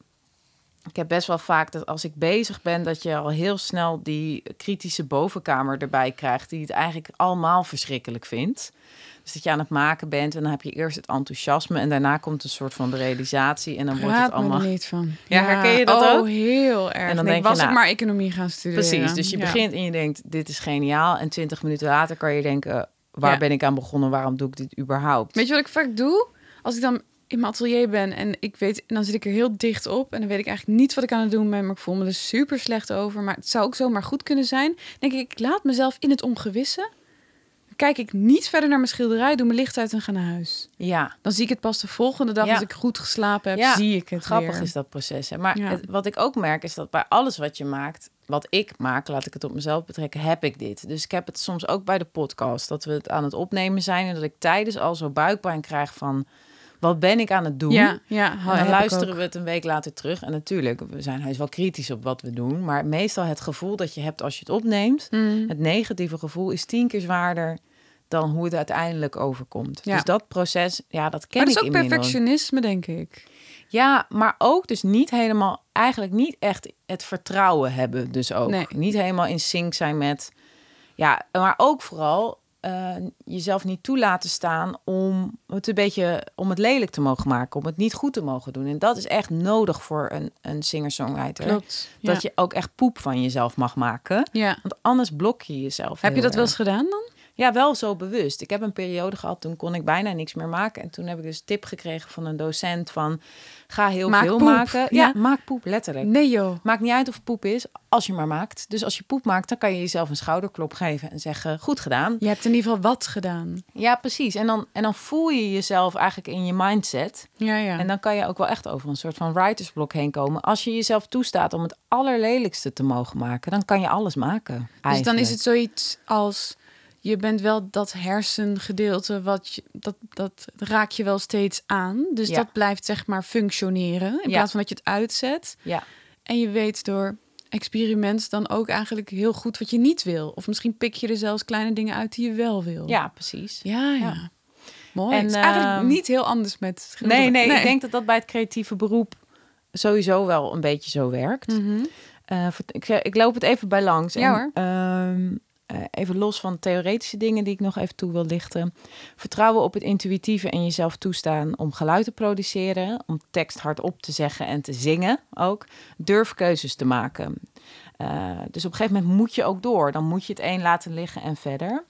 ik heb best wel vaak dat als ik bezig ben, dat je al heel snel die kritische bovenkamer erbij krijgt, die het eigenlijk allemaal verschrikkelijk vindt. Dus dat je aan het maken bent en dan heb je eerst het enthousiasme en daarna komt een soort van de realisatie en dan wordt het Praat me allemaal er niet van. Ja, herken je dat oh, ook? heel erg. En dan Nee, denk je, was ik nou, maar economie gaan studeren. Precies, dus je Ja. begint en je denkt, dit is geniaal. En twintig minuten later kan je denken, waar Ja. ben ik aan begonnen? Waarom doe ik dit überhaupt? Weet je wat ik vaak doe? Als ik dan in mijn atelier ben en ik weet, en dan zit ik er heel dicht op en dan weet ik eigenlijk niet wat ik aan het doen ben, maar ik voel me er super slecht over. Maar het zou ook zomaar goed kunnen zijn. Dan denk ik, ik laat mezelf in het ongewisse. Kijk ik niet verder naar mijn schilderij, doe mijn licht uit en ga naar huis. Ja, Dan zie ik het pas de volgende dag Ja. als ik goed geslapen heb, Ja, zie ik het grappig weer. is dat proces. Hè? Maar Ja. het- wat ik ook merk is dat bij alles wat je maakt, wat ik maak, laat ik het op mezelf betrekken, heb ik dit. Dus ik heb het soms ook bij de podcast, dat we het aan het opnemen zijn en dat ik tijdens al zo buikpijn krijg van, wat ben ik aan het doen? Ja, ja. En heb dan luisteren we het een week later terug. En natuurlijk, we zijn heus wel kritisch op wat we doen. Maar meestal het gevoel dat je hebt als je het opneemt, Mm. het negatieve gevoel is tien keer zwaarder dan hoe het uiteindelijk overkomt. Ja. Dus dat proces, ja, dat ken Maar dat is ik ook perfectionisme, denk ik. Ja, maar ook dus niet helemaal, eigenlijk niet echt het vertrouwen hebben. Dus ook Nee. niet helemaal in sync zijn met, ja, maar ook vooral eh, jezelf niet toelaten staan om het een beetje, om het lelijk te mogen maken, om het niet goed te mogen doen. En dat is echt nodig voor een, een singer-songwriter. Klopt. Dat je ook echt poep van jezelf mag maken. Ja. Want anders blok je jezelf. Heb je dat wel eens gedaan dan? Ja, wel zo bewust. Ik heb een periode gehad, toen kon ik bijna niks meer maken. En toen heb ik dus tip gekregen van een docent van... ga heel Maak veel poep. maken. Ja, Ja. maak poep, letterlijk. Nee joh. Maakt niet uit of het poep is, als je maar maakt. Dus als je poep maakt, dan kan je jezelf een schouderklop geven... en zeggen, goed gedaan. Je hebt in ieder geval wat gedaan. Ja, precies. En dan, en dan voel je jezelf eigenlijk in je mindset... Ja, ja. En dan kan je ook wel echt over een soort van writersblok heen komen. Als je jezelf toestaat om het allerlelijkste te mogen maken, dan kan je alles maken. dus dan is het zoiets als je bent wel dat hersengedeelte wat je, dat dat raak je wel steeds aan. Dus Ja. dat blijft zeg maar functioneren in Ja. plaats van dat je het uitzet. Ja, En je weet door experiment dan ook eigenlijk heel goed wat je niet wil. Of misschien pik je er zelfs kleine dingen uit die je wel wil. ja precies. ja, ja. Ja. Mooi. En, is eigenlijk ehm, niet heel anders met Nee, nee, ik denk dat dat bij het creatieve beroep sowieso wel een beetje zo werkt. Mhm. Eh, vert- ik, ik loop het even bij langs. Ja, En, hoor. ehm, eh, even los van theoretische dingen die ik nog even toe wil lichten. Vertrouwen op het intuïtieve en jezelf toestaan om geluid te produceren, om tekst hardop te zeggen en te zingen ook. Durf keuzes te maken. Eh, dus op een gegeven moment moet je ook door. Dan moet je het een laten liggen en verder.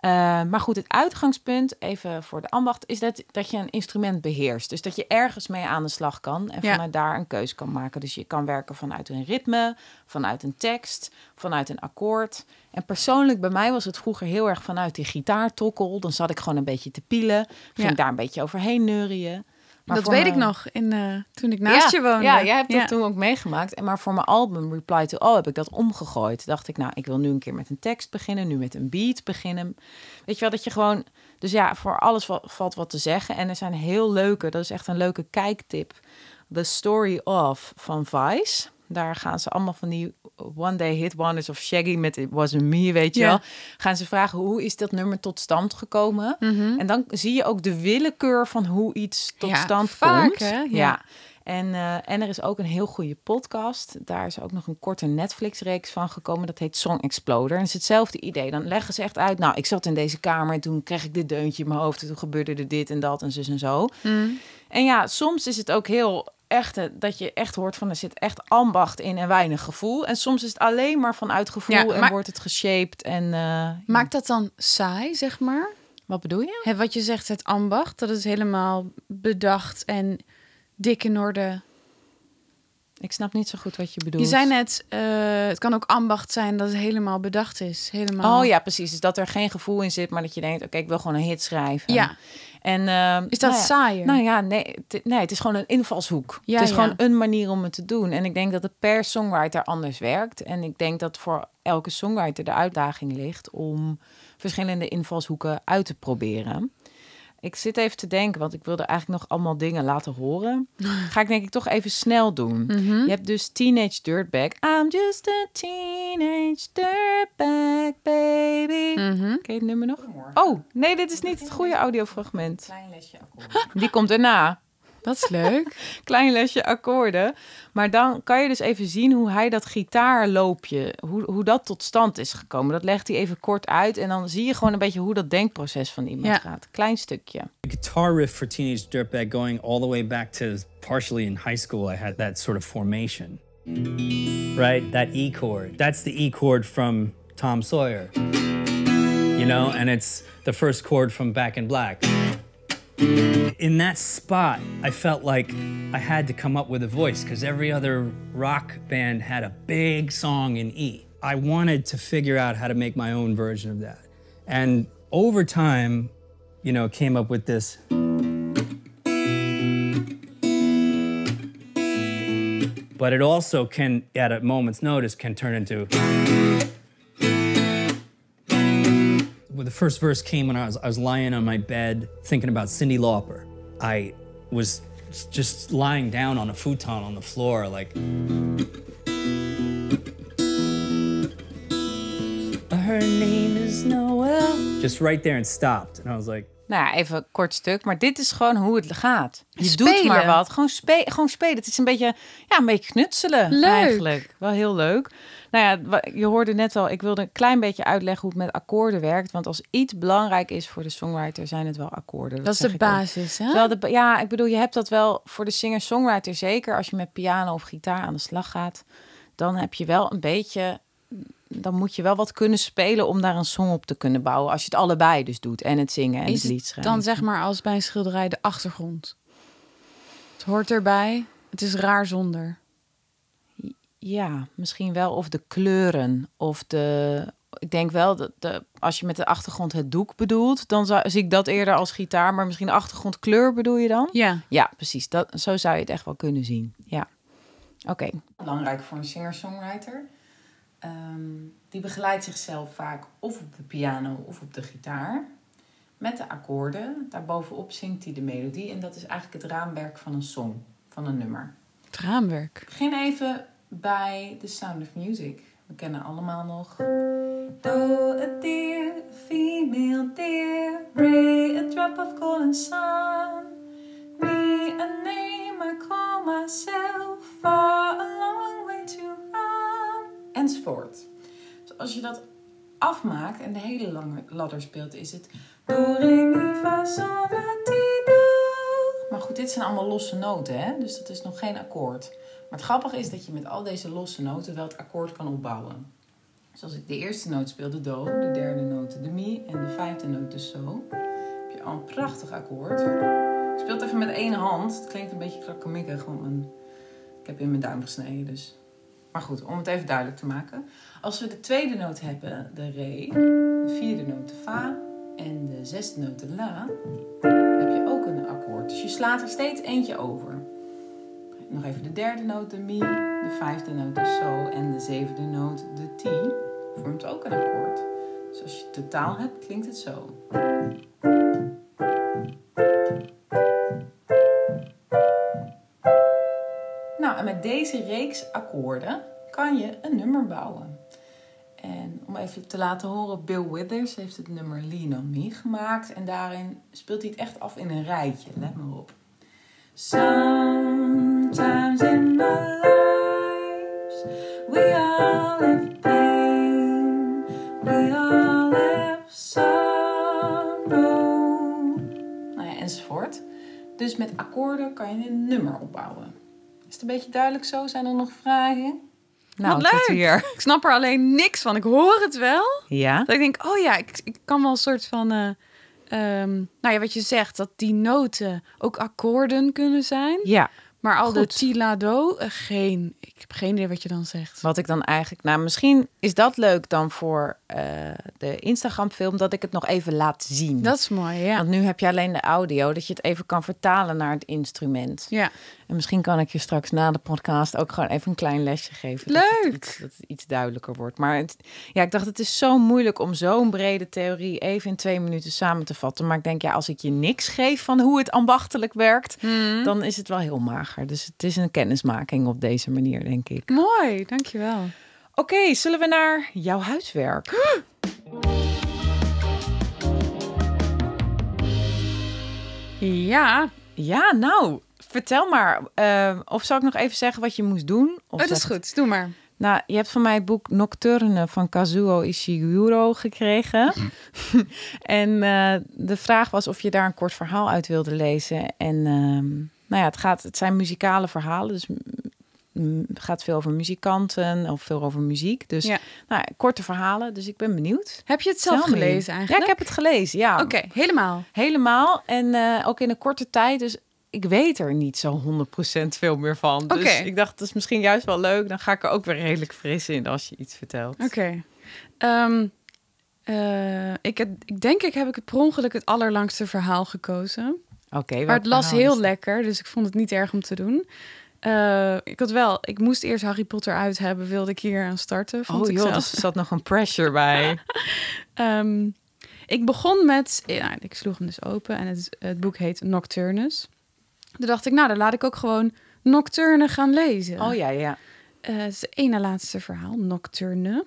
Eh, maar goed, het uitgangspunt, even voor de ambacht, is dat, dat je een instrument beheerst. Dus dat je ergens mee aan de slag kan en Ja. vanuit daar een keuze kan maken. Dus je kan werken vanuit een ritme, vanuit een tekst, vanuit een akkoord. En persoonlijk bij mij was het vroeger heel erg vanuit die gitaartokkel. Dan zat ik gewoon een beetje te pielen, ging Ja. daar een beetje overheen neurien. Maar dat weet ik nog in, eh, toen ik naast ja, je woonde. Ja, jij hebt dat Ja. toen ook meegemaakt. En maar voor mijn album Reply to All heb ik dat omgegooid. Dacht ik, nou, ik wil nu een keer met een tekst beginnen, nu met een beat beginnen. Weet je wel, dat je gewoon... Dus ja, voor alles va- valt wat te zeggen. En er zijn heel leuke, dat is echt een leuke kijktip. The Story of van Vice. Daar gaan ze allemaal van die One Day Hit Wonders of Shaggy met It Wasn't Me, weet je wel. Gaan ze vragen, hoe is dat nummer tot stand gekomen? Mhm. En dan zie je ook de willekeur van hoe iets tot Ja, stand vaak, komt. hè? Ja. Ja. En, eh, en er is ook een heel goede podcast. Daar is ook nog een korte Netflix-reeks van gekomen. Dat heet Song Exploder. En het is hetzelfde idee. Dan leggen ze echt uit. Nou, ik zat in deze kamer en toen kreeg ik dit deuntje in mijn hoofd. En toen gebeurde er dit en dat en zus en zo. Mm. En ja, soms is het ook heel echt eh, dat je echt hoort van er zit echt ambacht in en weinig gevoel. En soms is het alleen maar vanuit gevoel Ja, en maar- wordt het geshaped. En eh, Maakt dat dan saai, zeg maar? wat bedoel je? Hè, wat je zegt, het ambacht, dat is helemaal bedacht en dik in orde. Ik snap niet zo goed wat je bedoelt. Je zei net, eh, het kan ook ambacht zijn dat het helemaal bedacht is. Helemaal. Oh ja, precies. Dus dat er geen gevoel in zit, maar dat je denkt, oké, ik wil gewoon een hit schrijven. Ja. En ehm, Is dat nou ja, saaier? Nou ja, nee, nee, het is gewoon een invalshoek. Ja, het is ja. gewoon een manier om het te doen. En ik denk dat het per songwriter anders werkt. En ik denk dat voor elke songwriter de uitdaging ligt om verschillende invalshoeken uit te proberen. Ik zit even te denken, want ik wilde eigenlijk nog allemaal dingen laten horen. Ga ik denk ik toch even snel doen. Mhm. Je hebt dus Teenage Dirtbag. I'm just a teenage dirtbag, baby. Ken je het nummer nog? Oh, nee, dit is niet het goede audiofragment. Klein lesje akkoord. Die komt erna. Dat is leuk. Klein lesje akkoorden. Maar dan kan je dus even zien hoe hij dat gitaarloopje, hoe, hoe dat tot stand is gekomen. Dat legt hij even kort uit. En dan zie je gewoon een beetje hoe dat denkproces van iemand Ja. gaat. Klein stukje. The guitar riff for Teenage Dirtbag going all the way back to partially in high school, I had that sort of formation. Right? That E chord. That's the E chord from Tom Sawyer. You know, and it's the first chord from Back in Black. In that spot, I felt like I had to come up with a voice because every other rock band had a big song in E. I wanted to figure out how to make my own version of that. And over time, you know, came up with this. But it also can, at a moment's notice, can turn into. The first verse came when I was, I was lying on my bed thinking about Cindy Lauper. I was just lying down on a futon on the floor, like. Her name is Noel. Just right there and stopped. And I was like, Nou ja, even een kort stuk. Maar dit is gewoon hoe het gaat. Je Spelen. doet maar wat. Gewoon, spe gewoon spelen. Het is een beetje, ja, een beetje knutselen Leuk. eigenlijk. Wel heel leuk. Nou ja, je hoorde net al, ik wilde een klein beetje uitleggen hoe het met akkoorden werkt. Want als iets belangrijk is voor de songwriter, zijn het wel akkoorden. Dat is zeg de basis, hè? Wel de, ja, ik bedoel, je hebt dat wel voor de singer-songwriter zeker. Als je met piano of gitaar aan de slag gaat, dan heb je wel een beetje... Dan moet je wel wat kunnen spelen om daar een song op te kunnen bouwen. Als je het allebei dus doet. En het zingen en Is het lied schrijven. dan zeg maar als bij een schilderij de achtergrond? Het hoort erbij. Het is raar zonder. Ja, misschien wel. Of de kleuren. Of de... Ik denk wel dat de, als je met de achtergrond het doek bedoelt... dan zou, zie ik dat eerder als gitaar. Maar misschien de achtergrondkleur bedoel je dan? Ja. Ja, precies. Dat, zo zou je het echt wel kunnen zien. Ja. Oké. Belangrijk voor een singer-songwriter. Ehm, die begeleidt zichzelf vaak of op de piano of op de gitaar. Met de akkoorden. Daarbovenop zingt hij de melodie. En dat is eigenlijk het raamwerk van een song, van een nummer. Het raamwerk. Ik begin even bij The Sound of Music. We kennen allemaal nog. Do a deer, a female deer, bray a drop of golden sun. Me a name I call myself, far a Enzovoort. Dus als je dat afmaakt en de hele lange ladder speelt, is het. Maar goed, dit zijn allemaal losse noten, hè? dus dat is nog geen akkoord. Maar het grappige is dat je met al deze losse noten wel het akkoord kan opbouwen. Dus als ik de eerste noot speel, de do, de derde noot de mi en de vijfde noot de so, heb je al een prachtig akkoord. Ik speel het even met één hand. Het klinkt een beetje krakkemikkig, want ik heb in mijn duim gesneden. Dus. Maar goed, om het even duidelijk te maken. Als we de tweede noot hebben, de re, de vierde noot de fa en de zesde noot de la, heb je ook een akkoord. Dus je slaat er steeds eentje over. Nog even de derde noot, de mi, de vijfde noot, de so en de zevende noot, de ti, vormt ook een akkoord. Dus als je het totaal hebt, klinkt het zo. Deze reeks akkoorden kan je een nummer bouwen. En om even te laten horen, Bill Withers heeft het nummer Lean on Me gemaakt. En daarin speelt hij het echt af in een rijtje. Let maar op. Sometimes in our lives, we all have pain, we all have sorrow. Nou ja, enzovoort. Dus met akkoorden kan je een nummer opbouwen. Is het een beetje duidelijk zo? Zijn er nog vragen? Nou, Wat leuk. Ik snap er alleen niks van. Ik hoor het wel. Ja. Dat ik denk, oh ja, ik, ik kan wel een soort van... Uh, nou ja, wat je zegt, dat die noten ook akkoorden kunnen zijn. Ja. Maar al de tilado, uh, geen. Ik heb geen idee wat je dan zegt. Wat ik dan eigenlijk. Nou, misschien is dat leuk dan voor uh, de Instagram-film dat ik het nog even laat zien. Dat is mooi, ja. Want nu heb je alleen de audio, dat je het even kan vertalen naar het instrument. Ja. En misschien kan ik je straks na de podcast ook gewoon even een klein lesje geven. Leuk! Dat het iets, dat het iets duidelijker wordt. Maar het, ja, ik dacht, het is zo moeilijk om zo'n brede theorie even in twee minuten samen te vatten. Maar ik denk, ja, als ik je niks geef van hoe het ambachtelijk werkt, mm. dan is het wel heel mager. Dus het is een kennismaking op deze manier, denk ik. Mooi, dankjewel. Oké, okay, zullen we naar jouw huiswerk? Ja. Ja, nou, vertel maar. Uh, of zal ik nog even zeggen wat je moest doen? Of oh, dat is goed, doe maar. Nou, je hebt van mij het boek Nocturne van Kazuo Ishiguro gekregen. en uh, de vraag was of je daar een kort verhaal uit wilde lezen. En uh, nou ja, het, gaat, het zijn muzikale verhalen, dus gaat veel over muzikanten of veel over muziek. Dus ja. nou, korte verhalen, dus ik ben benieuwd. Heb je het zelf Tell gelezen me. eigenlijk? Ja, ik heb het gelezen, ja. Oké, okay, helemaal. Helemaal en uh, ook in een korte tijd, dus ik weet er niet zo 100% veel meer van. Dus okay. ik dacht, dat is misschien juist wel leuk. Dan ga ik er ook weer redelijk fris in als je iets vertelt. Oké. Okay. Um, uh, ik, ik denk, ik heb ik het per ongeluk het allerlangste verhaal gekozen. Oké. Maar het las heel lekker, dus ik vond het niet erg om te doen. Uh, ik had wel, ik moest eerst Harry Potter uit hebben, wilde ik hier aan starten. Vond oh ik joh, dus er zat nog een pressure bij. um, ik begon met, ja, ik sloeg hem dus open en het, het boek heet Nocturnus. Toen dacht ik, nou, dan laat ik ook gewoon Nocturne gaan lezen. Oh ja, ja. Uh, het is het ene laatste verhaal, Nocturne.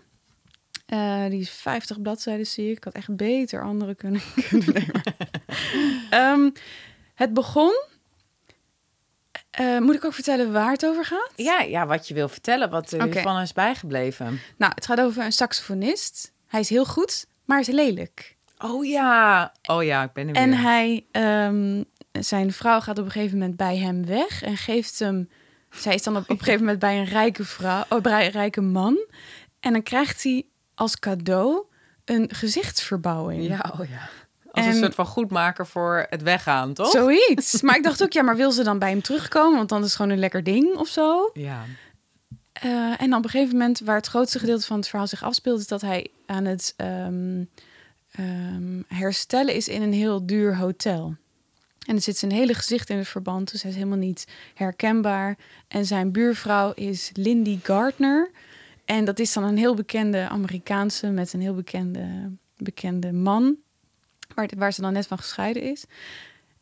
Uh, die is 50 bladzijden, zie ik. Ik had echt beter andere kunnen, kunnen nemen. um, het begon. Uh, moet ik ook vertellen waar het over gaat? Ja, ja wat je wil vertellen, wat er okay. van is bijgebleven. Nou, het gaat over een saxofonist. Hij is heel goed, maar hij is lelijk. Oh ja, oh ja, ik ben er weer. En hij, um, zijn vrouw gaat op een gegeven moment bij hem weg en geeft hem. Zij is dan op, op een gegeven moment bij een rijke vrouw, oh, bij een rijke man. En dan krijgt hij als cadeau een gezichtsverbouwing. Ja, oh ja. Als en, een soort van goedmaker voor het weggaan, toch? Zoiets. Maar ik dacht ook, ja, maar wil ze dan bij hem terugkomen? Want dan is het gewoon een lekker ding of zo. Ja. Uh, en op een gegeven moment, waar het grootste gedeelte van het verhaal zich afspeelt, is dat hij aan het um, um, herstellen is in een heel duur hotel. En er zit zijn hele gezicht in het verband, dus hij is helemaal niet herkenbaar. En zijn buurvrouw is Lindy Gardner. En dat is dan een heel bekende Amerikaanse met een heel bekende, bekende man, waar, waar ze dan net van gescheiden is.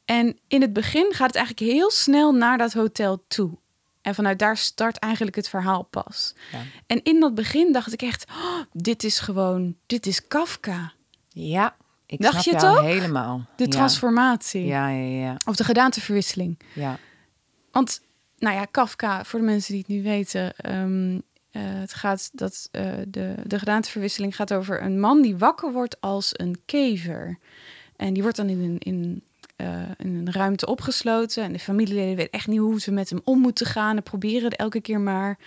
En in het begin gaat het eigenlijk heel snel naar dat hotel toe. En vanuit daar start eigenlijk het verhaal pas. Ja. En in dat begin dacht ik echt, oh, dit is gewoon, dit is Kafka. Ja, ik dacht snap je het ook? helemaal. De ja. transformatie. Ja, ja, ja. Of de gedaanteverwisseling. Ja. Want, nou ja, Kafka, voor de mensen die het niet weten, um, uh, het gaat dat uh, de, de gedaanteverwisseling gaat over een man die wakker wordt als een kever. En die wordt dan in een, in, uh, in een ruimte opgesloten. En de familieleden weten echt niet hoe ze met hem om moeten gaan. En proberen het elke keer maar.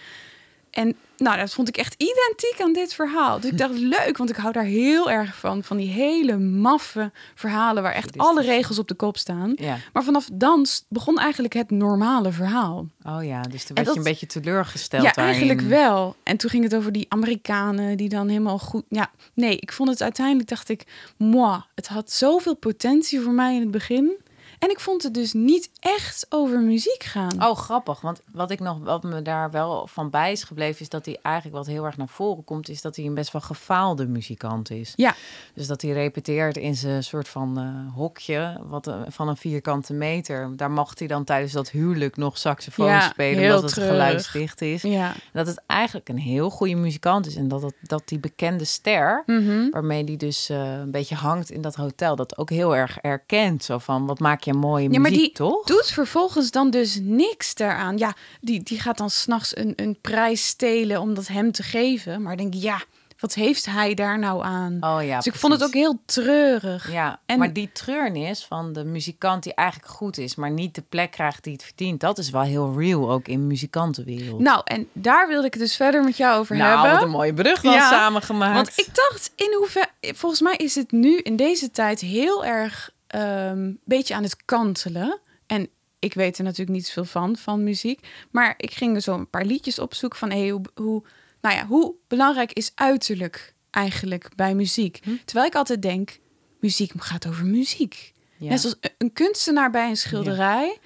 En nou, dat vond ik echt identiek aan dit verhaal. Dus ik dacht, leuk, want ik hou daar heel erg van. Van die hele maffe verhalen waar echt alle regels op de kop staan. Ja. Maar vanaf dan begon eigenlijk het normale verhaal. Oh ja, dus toen werd dat- je een beetje teleurgesteld Ja, daarin. eigenlijk wel. En toen ging het over die Amerikanen die dan helemaal goed... Ja, nee, ik vond het uiteindelijk, dacht ik... Moi, het had zoveel potentie voor mij in het begin. En ik vond het dus niet echt over muziek gaan. Oh, grappig. Want wat ik nog, wat me daar wel van bij is gebleven, is dat hij eigenlijk wat heel erg naar voren komt, is dat hij een best wel gefaalde muzikant is. Ja. Dus dat hij repeteert in zijn soort van eh, hokje, wat eh, van een vierkante meter. Daar mocht hij dan tijdens dat huwelijk nog saxofoon Ja, spelen, omdat het geluidsdicht is. Ja. Dat het eigenlijk een heel goede muzikant is en dat, het, dat die bekende ster, Mhm. waarmee die dus eh, een beetje hangt in dat hotel, dat ook heel erg erkent. Zo van, wat maak je mooie Ja, maar die toch? doet vervolgens dan dus niks daaraan. Ja, die, die gaat dan s'nachts een, een prijs stelen om dat hem te geven. Maar denk, ja, wat heeft hij daar nou aan? Oh ja, dus ik vond het ook heel treurig. Ja, En- maar die treurnis van de muzikant die eigenlijk goed is, maar niet de plek krijgt die het verdient, dat is wel heel real ook in muzikantenwereld. Nou, en daar wilde ik het dus verder met jou over nou, hebben. wat een mooie brug dan Ja, samengemaakt. Want ik dacht, in hoeverre... Volgens mij is het nu in deze tijd heel erg een beetje aan het kantelen. En ik weet er natuurlijk niet zoveel van, van muziek. Maar ik ging er zo een paar liedjes opzoeken van... Hey, hoe, hoe, nou ja, hoe belangrijk is uiterlijk eigenlijk bij muziek? Hm. Terwijl ik altijd denk, muziek gaat over muziek. Ja. Net zoals een kunstenaar bij een schilderij...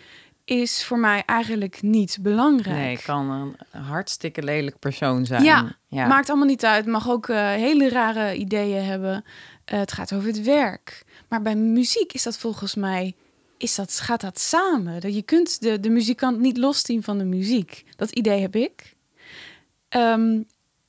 is voor mij eigenlijk niet belangrijk. Nee, kan een hartstikke lelijk persoon zijn. Ja, ja. maakt allemaal niet uit. Mag ook eh, hele rare ideeën hebben. Eh, het gaat over het werk. Maar bij muziek is dat volgens mij, is dat, gaat dat samen. Dat je kunt de, de muzikant niet loszien van de muziek. Dat idee heb ik. Ehm,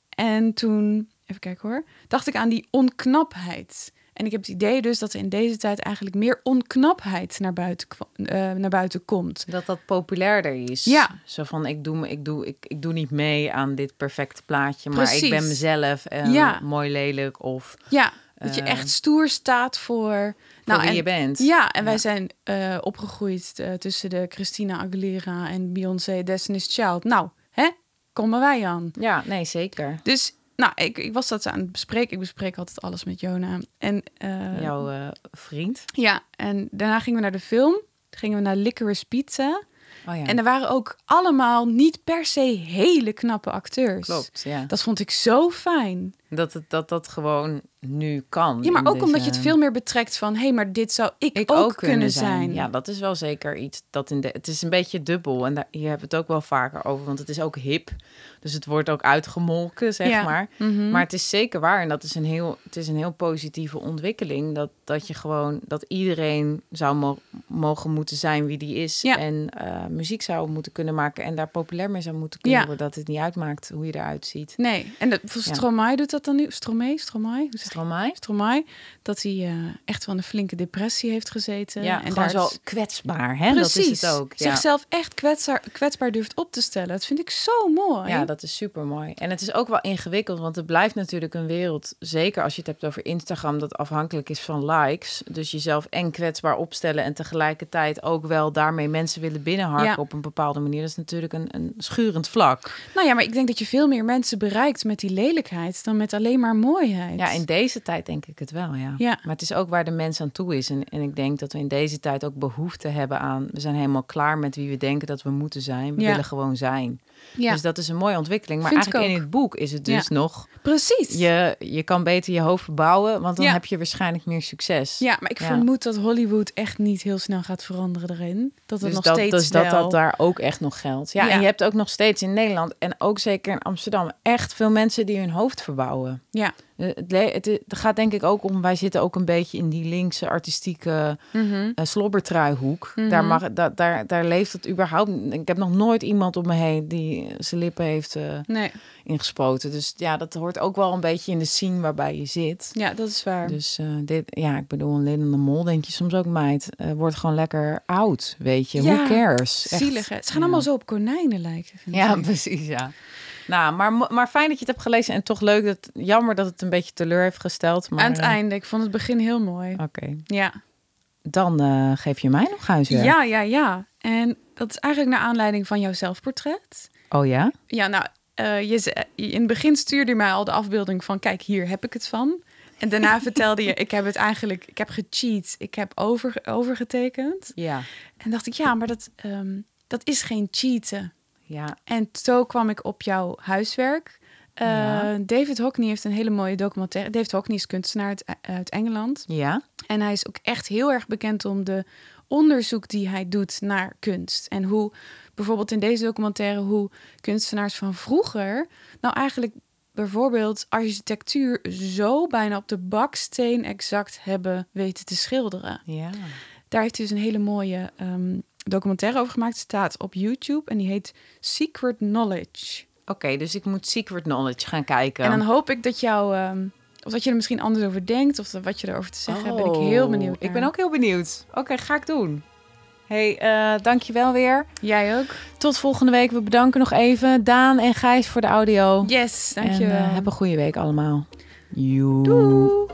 en toen, even kijken hoor, dacht ik aan die onknapheid. En ik heb het idee dus dat er in deze tijd eigenlijk meer onknapheid naar buiten, eh, naar buiten komt. Dat dat populairder is. Ja. Zo van, ik doe, ik, doe, ik, ik doe niet mee aan dit perfecte plaatje, maar ik ben mezelf en Ja. mooi lelijk of Ja, dat je echt stoer staat voor... voor wie en- je bent. Ja, en wij zijn eh, opgegroeid eh, tussen de Christina Aguilera en Beyoncé Destiny's Child. Nou, hè? Komen wij aan. Ja, nee, zeker. Dus, nou, ik, ik was dat aan het bespreken. Ik bespreek altijd alles met Jona. En, eh, Jouw vriend. Ja, en daarna gingen we naar de film. Toen gingen we naar Licorice Pizza. Oh ja, En er waren ook allemaal niet per se hele knappe acteurs. klopt. Ja. Dat vond ik zo fijn. Dat, het, dat dat gewoon nu kan. Ja, maar ook deze- omdat je het veel meer betrekt van... hé, hey, maar dit zou ik, ik ook, kunnen zijn. Ja, dat is wel zeker iets dat in de. Het is een beetje dubbel en daar, hebben we het ook wel vaker over, want het is ook hip. Dus het wordt ook uitgemolken, zeg Ja. maar. Mhm. Maar het is zeker waar en dat is een heel, het is een heel positieve ontwikkeling. Dat, dat je gewoon, dat iedereen zou mo- mogen moeten zijn wie die is. Ja. En eh, muziek zou moeten kunnen maken en daar populair mee zou moeten kunnen Ja. worden. Dat het niet uitmaakt hoe je eruit ziet. Nee, en dat, voor. Stromae doet dat dan nu. Stromae, Stromae? Stromae? Stromae, dat hij eh, echt wel een flinke depressie heeft gezeten. Ja, en daar zo is- kwetsbaar, hè? Precies. Dat is het ook. Ja. Zichzelf echt kwetsbaar, kwetsbaar durft op te stellen. Dat vind ik zo mooi. Ja, dat is super mooi. En het is ook wel ingewikkeld, want het blijft natuurlijk een wereld, zeker als je het hebt over Instagram, dat afhankelijk is van likes. Dus jezelf en kwetsbaar opstellen en tegelijkertijd ook wel daarmee mensen willen binnenharken Ja. op een bepaalde manier. Dat is natuurlijk een, een schurend vlak. Nou ja, maar ik denk dat je veel meer mensen bereikt met die lelijkheid dan met alleen maar mooiheid. Ja, in deze tijd denk ik het wel, ja. Ja. Maar het is ook waar de mens aan toe is. En, en ik denk dat we in deze tijd ook behoefte hebben aan... We zijn helemaal klaar met wie we denken dat we moeten zijn. We Ja. willen gewoon zijn. Ja. Dus dat is een mooie ontwikkeling. Maar Vind eigenlijk in het boek is het dus Ja. nog... precies. Je, je kan beter je hoofd verbouwen, want dan Ja. heb je waarschijnlijk meer succes. Ja, maar ik vermoed dat Hollywood echt niet heel snel gaat veranderen erin. Dat het dus nog dat, steeds dus dat wel... dat daar ook echt nog geldt. Ja, Ja. en je hebt ook nog steeds in Nederland en ook zeker in Amsterdam echt veel mensen die hun hoofd verbouwen. Ja. Eh, Het, gaat denk ik ook om, wij zitten ook een beetje in die linkse artistieke Mhm. eh, slobbertruihoek. Mhm. Daar, mag, da, daar, daar leeft het überhaupt. Ik heb nog nooit iemand om me heen die zijn lippen heeft Nee, ingespoten. Dus ja, dat hoort ook wel een beetje in de scene waarbij je zit. ja, dat is waar. Dus dit, ja, ik bedoel, een Lin de Mol, denk je soms ook, meid, wordt gewoon lekker oud, weet je. Ja, Who cares? Echt. Zielig, hè? Ze gaan Ja. allemaal zo op konijnen lijken. Ja, ik. precies, ja. Nou, maar, maar fijn dat je het hebt gelezen en toch leuk dat, jammer dat het een beetje teleur heeft gesteld. Maar, Aan het eh, einde. Ik vond het begin heel mooi. Oké, Ja. dan eh, geef je mij nog huiswerk. ja, ja, ja. En dat is eigenlijk naar aanleiding van jouw zelfportret. Oh ja? Ja, nou, eh, je, in het begin stuurde je mij al de afbeelding van... kijk, hier heb ik het van. En daarna vertelde je, ik heb het eigenlijk... ik heb gecheat, ik heb over, overgetekend. Ja. En dacht ik, ja, maar dat, ehm, dat is geen cheaten. Ja, En zo kwam ik op jouw huiswerk. Eh, Ja. David Hockney heeft een hele mooie documentaire. David Hockney is kunstenaar uit, uit Engeland. ja. En hij is ook echt heel erg bekend om de onderzoek die hij doet naar kunst. En hoe bijvoorbeeld in deze documentaire hoe kunstenaars van vroeger nou eigenlijk bijvoorbeeld architectuur zo bijna op de baksteen exact hebben weten te schilderen. ja. Daar heeft hij dus een hele mooie ehm, documentaire over gemaakt. Staat op YouTube en die heet Secret Knowledge. Oké, dus ik moet Secret Knowledge gaan kijken. En dan hoop ik dat jou, ehm, of dat je er misschien anders over denkt, of wat je erover te zeggen hebt. Ben ik heel Oh, benieuwd. Ik ben ook heel benieuwd. Oké, ga ik doen. Hey, uh, dankjewel weer. Jij ook. Tot volgende week. We bedanken nog even Daan en Gijs voor de audio. Yes, dankjewel. En uh, heb een goede week allemaal. Joe. Doei.